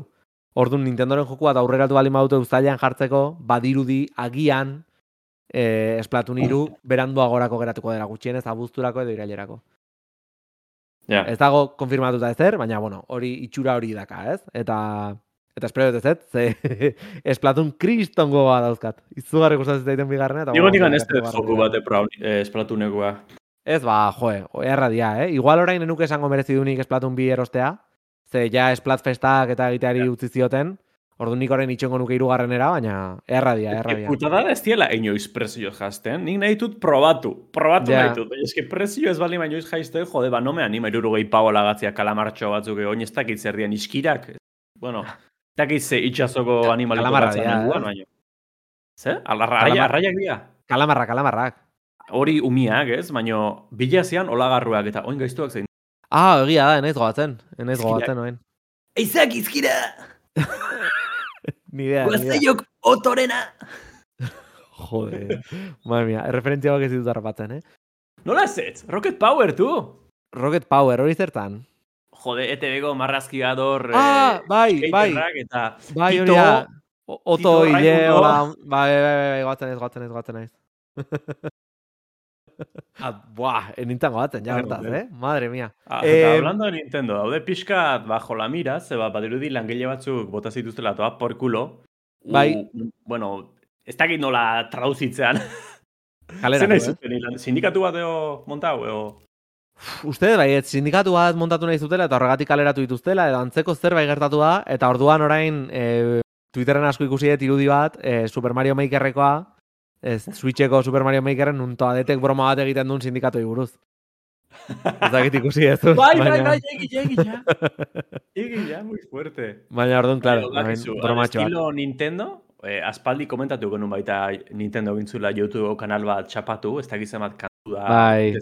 Orduan Nintendoren joku bat aurreratu bali maute uztailean jartzeko, badirudi agian e, esplatun iru beranduagorako geratuko dela gutxienez abuzturako edo irailerako. Ja. Ez dago konfirmatuta ezer, baina bueno, hori itxura hori daka, ez? Eta eta espero dut ez, ze [laughs] esplatun kriston gogoa dauzkat. Izugarri gustatzen zaiten bigarrena Digo nikan ez dut joku bat epra eh, esplatunekoa. Ez ba, joe, erra dia, eh? Igual orain enuke esango merezi dunik esplatun bi erostea, ze ja esplatfestak eta egiteari utzi zioten, ordu nik orain itxengo nuke irugarrenera, baina erra dia, erra dia. Putada da ez diela inoiz prezio jazten. Nik nahi dut probatu. Probatu Ja. nahi dut. Eske prezio ez bali inoiz jaizte, jode, ba, no me anima irurogei pau lagatzia kalamartxo batzuk egon ez dakit zer dian iskirak. Bueno, ez dakit ze itxasoko animaliko kalamarra batzan nengoan, eh? baina. Ze? Alarra, arraiak dira. Kalamarrak, kalamarrak. Hori umiak, ez? Baina bilazian olagarruak eta oin gaiztuak zein. Ah, egia da, enaiz gogatzen, enaiz gogatzen, oen. Eizak izkira! [laughs] Ni idea, ni idea. otorena! Jode. Madre mia, erreferentzia bak ez ditut harrapatzen, eh? Nola zetz? Rocket Power, tu! Rocket Power, hori zertan? Jode, ETV-ko marrazkiador... Ah, bai, bai, skaterrak eta... bai, hori da. Oto, hile, hola, bai, bai, bai, bai, goatzen ez, goatzen ez, goatzen ez. [laughs] ah, buah, nintzen goatzen, ja, Bueno, bertaz, eh. eh? Madre mia. Ah, Eh, hablando de Nintendo, daude pixkat bajo la mira, zeba badirudi langile batzuk bota zituztela toa por culo. Bai. U, bueno, ez dakit nola traduzitzean. Kalera, Zer nahi eh? sindikatu bat eo montau, eo... Uste, bai, ez sindikatu bat montatu nahi zutela eta horregatik kaleratu dituztela, edo antzeko zerbait gertatu da, eta orduan orain e, Twitterren asko ikusi dut irudi bat, e, Super Mario Makerrekoa, ez, Switcheko Super Mario Makeren nun toadetek broma bat egiten duen sindikatoi buruz. Ez dakit ikusi ez dut, Bai, bai, baina- bai, egi, egi, ja. [laughs] Egi, ja, muy fuerte. Baina orduan, claro, bromatxo bat. Estilo Nintendo, e, aspaldi komentatu genuen baita Nintendo gintzula YouTube kanal bat txapatu, ez dakiz bat kantu da Bai.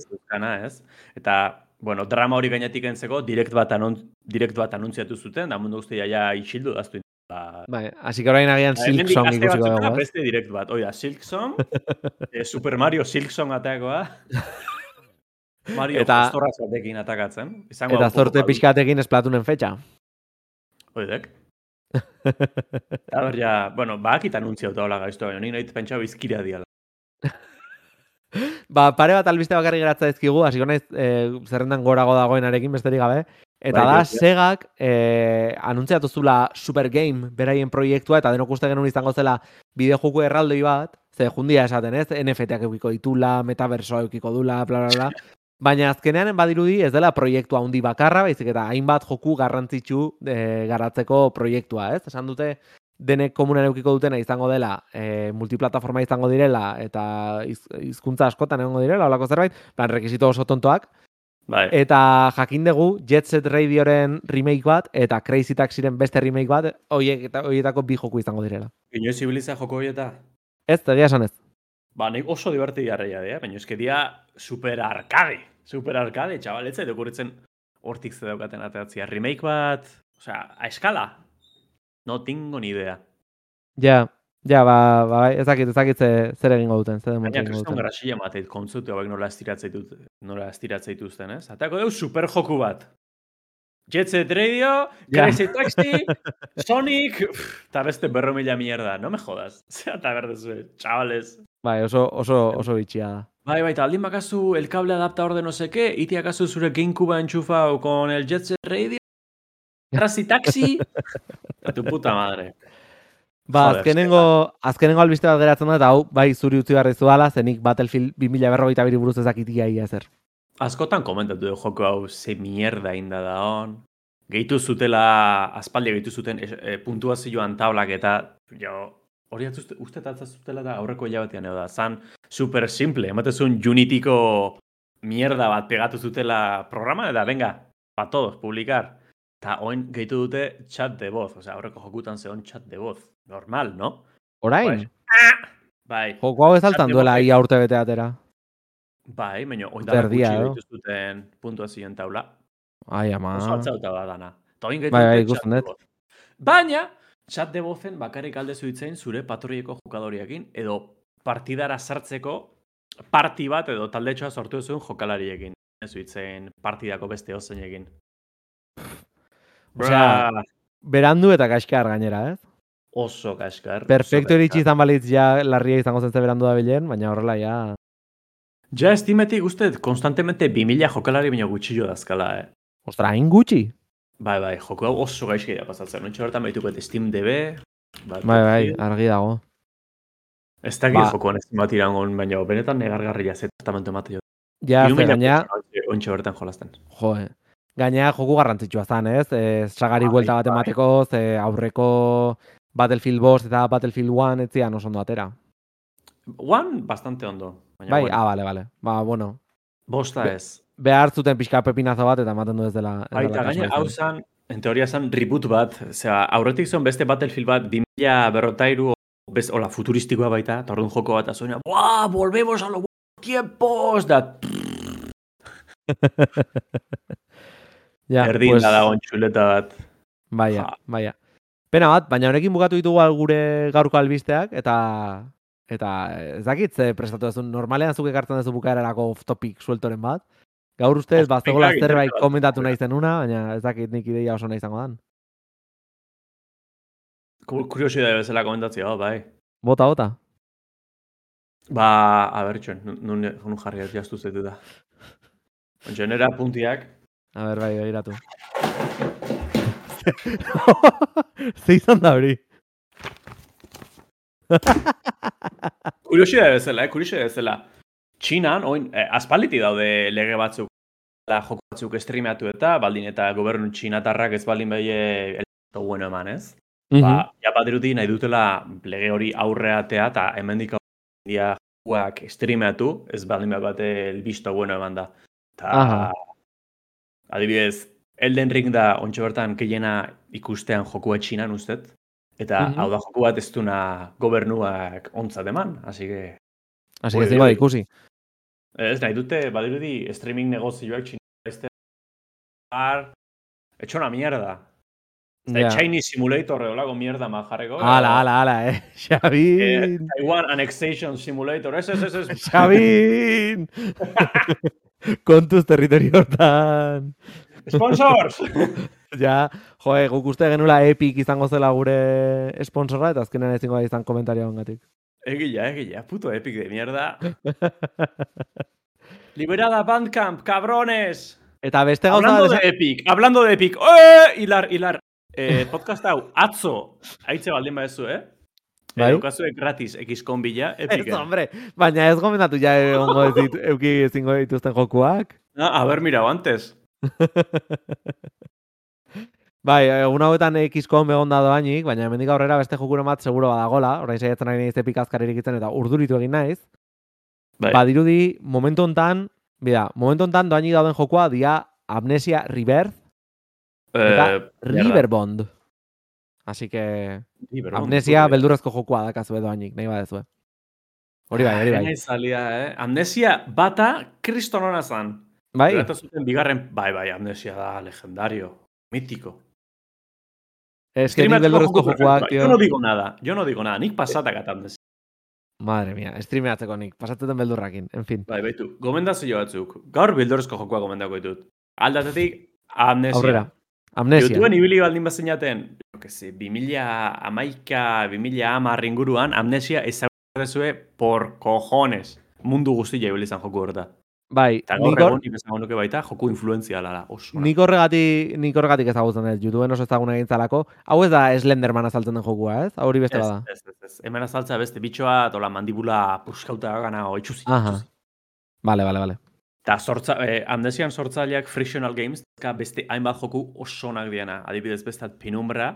ez? Eta, bueno, drama hori gainetik entzeko, direkt bat, anun, direkt bat anuntziatu zuten, da mundu guztia ja isildu daztu. Ba, Bai, que orain agian Silk hemendik Song aste ikusiko dugu, ez? Beste direkt bat, oida, Silk Song, [laughs] eh, Super Mario Silk Song atakoa. [laughs] Mario Eta- eta, batekin atakatzen. Izango Eta zorte pixkatekin esplatunen fetxa. Oidek. A ber, ja, bueno, bakit anuntzia eta hola gaizto, baina ni nahi pentsa bizkira diala. Ba, pare bat albiste bakarrik geratza dizkigu, hasiko naiz e, zerrendan gorago dagoenarekin besterik gabe. Eta Bai, da, bai, bai. Segak e, anuntziatu zula Super Game beraien proiektua, eta denok uste genuen izango zela bideojuku erraldoi bat, ze jundia esaten ez, NFT-ak eukiko ditula, metaversoa eukiko dula, bla, bla, bla. [laughs] Baina azkenean badirudi ez dela proiektua handi bakarra, baizik eta hainbat joku garrantzitsu e, garatzeko proiektua, ez? Esan dute denek komunen eukiko dutena izango dela, e, multiplataforma izango direla, eta iz, hizkuntza askotan egongo direla, olako zerbait, plan, rekisito oso tontoak, Bai, Eta jakin dugu Jet Set Radioren remake bat eta Crazy Taxiren beste remake bat hoiek eta hoietako bi joku izango direla. inoiz ibiliza joko horieta. Ez, egia esan ez. Ba, nik oso diverti jarraia, dea, baina eske dia super arcade. Super arcade, txabal, ez zaitu kurritzen hortik ze daukaten ateratzia. Remake bat, osea, a eskala. No tengo ni idea. Ja, ja, ba, ba, bai, ez dakit, ez dakit ze- zer egingo duten, zer demontre Baina egingo kriston duten. garasila mateit kontzutu hauek nola estiratzeit nola estiratzeitzuten, ez? Atako deu super joku bat. Jet Set Radio, Ja. Crazy Taxi, Sonic, eta beste berro mila mierda, no me jodas. [laughs] Zea eta berdezue, chavales. Bai, oso, oso, oso bitxia da. Bai, bai, eta aldin bakazu el cable adaptador de no qué, iti akazu zure Gamecube enchufao con el Jet Set Radio, Crazy Taxi, a [laughs] tu puta madre. Ba, Joder, azkenengo, azkenengo albiste bat geratzen da, eta hau, bai, zuri utzi behar dala, zenik Battlefield 2000 berrogeita biri buruz ezakitia ia zer. Askotan komentatu du joko hau ze mierda inda da on. Gehitu zutela, aspaldi gehitu zuten es- e, puntuazioan tablak eta jo, hori uste tatza zutela da aurreko hilabetean edo da. Zan super simple, ematezun Unityko mierda bat pegatu zutela programa, eta venga, pa todos, publikar. Eta oin gehitu dute chat de voz, osea, aurreko jokutan zeon chat de voz. Normal, no? Orain, Bai, joko hau ez altan Chat duela ia urte bete atera. bai, baina oin da erdia, gutxi gehitu zuten puntuazioen taula. Ai, ama. Oso atzauta bat dana. Eta oin Bai, bai, ikusten dut. Baina, chat de vozen bakarrik alde zuitzein zure patroieko jokadoriekin, edo partidara sartzeko parti bat edo taldetxoa sortu zuen jokalariekin. Ez zuitzein partidako beste ozenekin. Osea, Bra, Berandu eta kaskar gainera, ez? oso kaskar. Iritsi kaskar. izan balitz ja larria izango zen ze berandu da bilen, baina horrela ja... Ja, estimetik uste, konstantemente 2000 jokalari baino gutxillo dazkala, eh? Ostra, hain gutxi? Bai, bai, joko hau oso gaizki da pasatzen. Nontxe horretan baituko Steam DB, Bai, bai, argi dago. Ez dakit Ba. jokoan ez bat irangon, baina benetan negargarria ze tratamentu emate jo. Ja, ze gaina, pertsona Ontxe bertan jolasten. jo, eh. Gaina joku garrantzitsua zan, ez? E, sagari Bai, buelta bat bai. emateko, ze aurreko Battlefield bost eta Battlefield 1 ez zian oso ondo atera. One, bastante ondo. Baina, Bai, bueno, ah, bale, bale. Ba, bueno, bosta be- ez. behar zuten pixka pepinazo bat eta ematen du ez dela. dela gaina, kasua hau zan, en teoria zan reboot bat, zera, aurretik zon beste Battlefield bat, 2000 berrotairu, bez, hola, futuristikoa baita, eta orduan joko bat azuena, ¡buah, volvemos a buenos tiempos! Da, [laughs] Ja, erdin pues, da dagoen txuleta bat. Baia, baia. Pena bat, baina honekin bukatu ditugu gure gaurko albisteak, eta eta ez dakit ze prestatu duzu, normalean zuk ekartzen duzu bukaerarako off topic sueltoren bat. Gaur ustez, ba, zerbait interpretatu komentatu nahi zenuna, baina ez dakit nik ideia oso nahi izango dan. Ku- Kuriosidade bezala komentatzea, oh, bai. Bota, bota. Ba, a ber, txon, nun, nun jarri ez jaztu zetu da. [laughs] Genera puntiak, A ber, bai, begiratu. [laughs] Ze izan da hori? [laughs] Kuriosidade bezala, eh? Kuriosidade bezala. Txinan, oin, eh, aspalditi daude lege batzuk, la joko batzuk streameatu eta, baldin eta gobernu txinatarrak ez baldin behi elementu bueno eman, ez? Mhm. Ba, ja badirudi nahi dutela lege hori aurreatea eta hemendik dia jokuak streameatu, ez baldin behar bate elbisto bueno eman da. Ta, Aha. Adibidez, Elden Ring da ontsa bertan gehiena ikustean jokua txinan ustet. Eta Mhm. hau da joku bat ez duna gobernuak ontzat eman, así que... Así que Oi, zingo da oi. ikusi. Ez, nahi dute, badirudi, streaming negozioak txina beste... Ar... Etxo una mierda. Yeah. Chinese Simulator eolago mierda ma jarreko. Ala, ala, ala, eh. [laughs] Xabin! Eh, Taiwan Annexation Simulator, ez, ez, ez, ez. [laughs] Xabin! [laughs] Kontuz territorio hortan. Sponsors! [laughs] Ja, joe, guk uste genula Epic izango zela gure sponsorra, eta azkenean ezingo da izan komentario hongatik. Egia, egia, puto epic de mierda. [laughs] Liberada Bandcamp, cabrones! Eta beste gauza Hablando de Epic, hablando de Epic. ¡Eh! Hilar, hilar. Eh, podcast hau, atzo, haitze baldin badezu, eh? Bai. Bai? Eukazue gratis X-Con bila, [laughs] Ez, Epic. hombre, baina ez gomendatu ja [laughs] ongo ez dit, euki ezingo dituzten jokuak. Ah, a ver, mira, antes. [laughs] Bai, egun hauetan X-Con begon da doainik, baina hemendik aurrera beste jokuren bat seguro badagola, orain saiatzen ari naiz epik azkar irikitzen eta urduritu egin naiz. Bai. Badirudi, momentu hontan, bida, momentu hontan doainik dauden jokua dia Amnesia Rebirth eta Eh, Riverbond. Así que Amnesia beldurrezko jokua dakazue doainik, nahi badezue. Hori bai, hori bai. Nahi zalia, eh? Amnesia bata kriston hona zan. Bai, Gero zuten bigarren, bai, bai, amnesia da, legendario, mítico. es que nik beldurrezko jokuak, perfectua. Yo no digo nada, yo no digo nada, nik pasatak at amnesia. Madre mia, streameatzeko nik, pasatzen beldurrakin, en fin. Bai, baitu, gomendazio batzuk. Gaur bildorezko jokua gomendako ditut. Aldatetik, amnesia. Aurrera. Amnesia. YouTubeen ibili baldin bazinaten, se, 2000 amaika, 2000 amar inguruan, amnesia ezagutezue por cojones. Mundu guztia ibili izan joku horta. Bai, Eta gaur egon, esango nuke baita, joku influenziala da, oso. Nik horregatik, nik horregatik ezagutzen dut, YouTubeen oso ezaguna egin zalako. Hau ez da Slenderman azaltzen den jokua, ez? Hori beste bada. ez, ez, ez. Hemen azaltza beste bitxoa, tola mandibula puskauta gana, o itxuzi. Aha. Vale, vale, vale. Eta sortza, eh, amnesian sortzaileak Frictional Games, ka beste hainbat joku oso onak diana. Adibidez bestat Penumbra,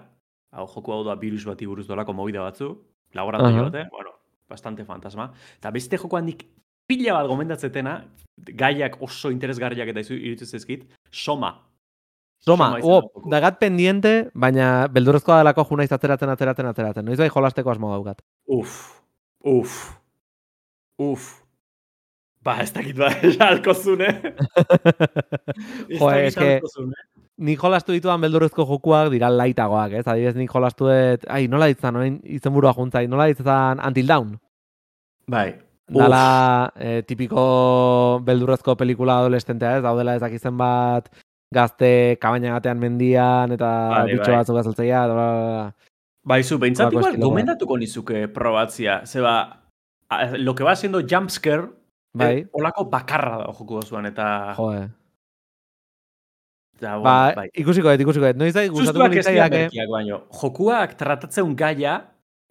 hau joku hau da virus bati buruz dolako mogida batzu, laboratorio Aha. bate, bueno, bastante fantasma. Eta beste joko handik pila bat gomendatzetena, gaiak oso interesgarriak eta izu- iruditzen zaizkit, Soma. Soma, Soma oh, dagat pendiente, baina beldurrezkoa delako junaiz ateratzen, ateratzen, ateratzen. Noiz bai jolasteko asmo daukat. Uf, uf, uf. Ba, ez dakit ba, [laughs] alko zune. Jo, eske- nik jolastu ditudan beldurrezko jokuak dira laitagoak, ez? Adibidez nik jolastu dut, ai, nola ditzan, orain izenburua juntzai, nola ditzan Until Dawn. Bai. Dala eh, tipiko beldurrezko pelikula adolescentea, ez? Daudela ezakizen bat gazte kabaina batean mendian eta Bai, bitxo bai. batzuk bla. Baizu, behintzat igual gomendatuko nizuke probatzia. Zeba, lo que va siendo jumpscare, Bai, eh, olako bakarra da joko zuan, eta... eta, bueno, Ba, bai. ikusiko dut, ikusiko dut. Noiz gustatuko ez dira litzaidake. merkiak baino. Jokuak tratatzen gaia,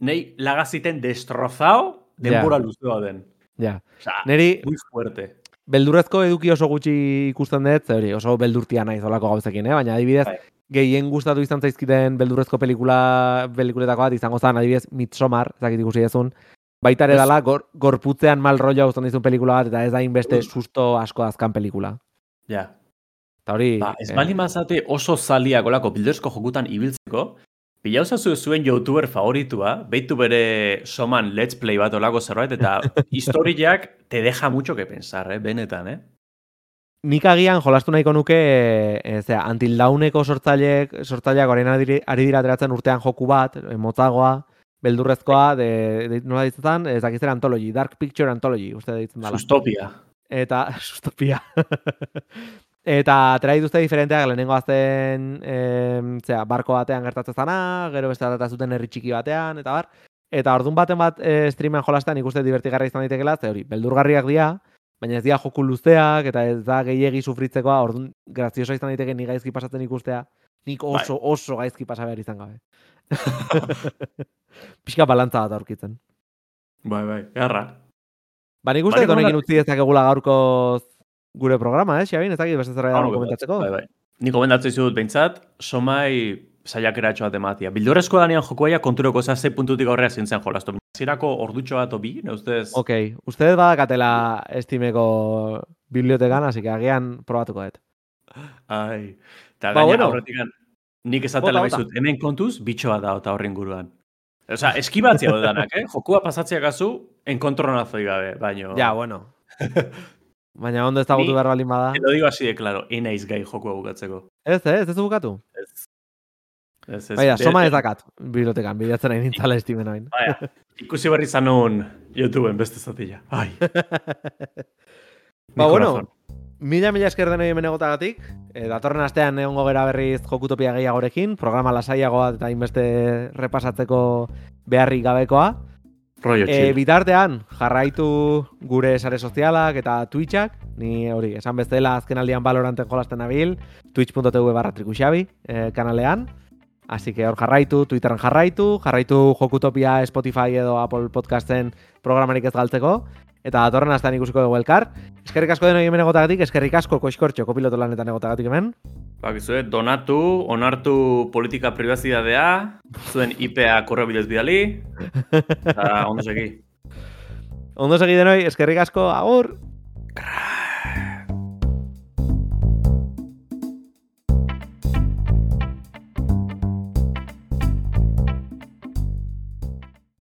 nei lagaziten destrozao, denbora luzea den. Ja. Osa, Neri muy fuerte. beldurrezko eduki oso gutxi ikusten dut, hori, oso beldurtia naiz olako gauzekin, eh? baina adibidez, Bai. gehien gustatu izan zaizkiten beldurrezko pelikula pelikuletako bat izango zen, adibidez, Midsommar, ezakit ikusi dezun, baita ere dala, gor, gorputzean mal rollo uzten dizun pelikula bat, eta ez da inbeste Mm. susto asko azkan pelikula. Ja. Eta hori... Ba, ez eh, baldin bazate oso zaliak olako bildezko jokutan ibiltzeko, Pilauzazu zuen youtuber favoritua, beitu bere soman let's play bat olako zerbait, eta [laughs] historiak te deja mucho que pensar, eh? benetan, eh? Nik agian jolastu nahiko nuke, e, zera, Until Dawneko sortzaileek, sortzaileak orain ari, dira ateratzen urtean joku bat, e, motzagoa, beldurrezkoa, de, de, nola ditzetan, ez dakizera Anthology, Dark Picture Anthology, uste ditzen dala. Sustopia. Eta, [laughs] sustopia. eta atera dituzte diferenteak, lehenengo azten, e, zera, barko batean gertatzen zana, gero beste bat zuten herri txiki batean, eta bar. Eta ordun baten bat e, streamen jolastean ikuste divertigarra izan daitekela, ze hori, beldurgarriak dira, baina ez dira joku luzeak, eta ez da gehiegi sufritzekoa, orduan graziosa izan daiteke ni gaizki pasatzen ikustea, nik oso, oso gaizki pasa behar izan gabe. [laughs] Pixka balantza bat aurkitzen. Bai, bai, garra. Ba, nik uste honekin gomendat- utzi dezakegula gaurko gure programa, eh, Xabin? Ez dakit beste zerbait dago komentatzeko. Bai, bai. Nik gomendatzen dizut behintzat, somai saiakeratxo bat ematia. Bildurrezko danean jokoaia konturoko za ze puntutik aurrera zintzen jolastu. Zirako ordutxo bat obi, ne ustez? Ok, uste dut badakatela estimeko bibliotekan, así que agian probatuko dut. Ai. Eta Ba, gaina bueno. aurretikan, nik esatela baizut, hemen kontuz, bitxo bat da eta horren guruan. Osa, eskibatzia hau danak, eh? Jokua pasatzea gazu, enkontronazoi gabe, baino... Ja, bueno. [laughs] Baina ondo ez dagotu Ni- behar balin bada. Te lo digo así de claro, enaiz gai jokua bukatzeko. Ez, ez, ez bukatu. Ez. Ez, ez. Baina, soma ez dakat, bibliotekan, bilatzen nahi nintzala estimen hain. Baina, ikusi berri zanun YouTubeen beste zatila. Ai. [laughs] Ba, bueno. Mila mila esker denoi hemen egotagatik. E, datorren astean egongo gera berriz jokutopia gehiagorekin, programa lasaiagoa eta inbeste repasatzeko beharrik gabekoa. Rollo E, bitartean, jarraitu gure sare sozialak eta Twitchak, ni hori, esan bezala azken aldian Valoranten jolasten nabil, twitch.tv barra trikuxabi e, kanalean. Así que hor jarraitu, Twitterren jarraitu, jarraitu Jokutopia, Spotify edo Apple Podcasten programarik ez galtzeko. Eta datorren astean ikusiko dugu elkar. Eskerrik asko denoi hemen egotagatik, eskerrik asko koxkortxo kopiloto lanetan egotagatik hemen. Bakizue, donatu, onartu politika privazidadea, zuen IPA korreo bidez bidali, eta ondo segi. [laughs] Ondo segi denoi, eskerrik asko, agur!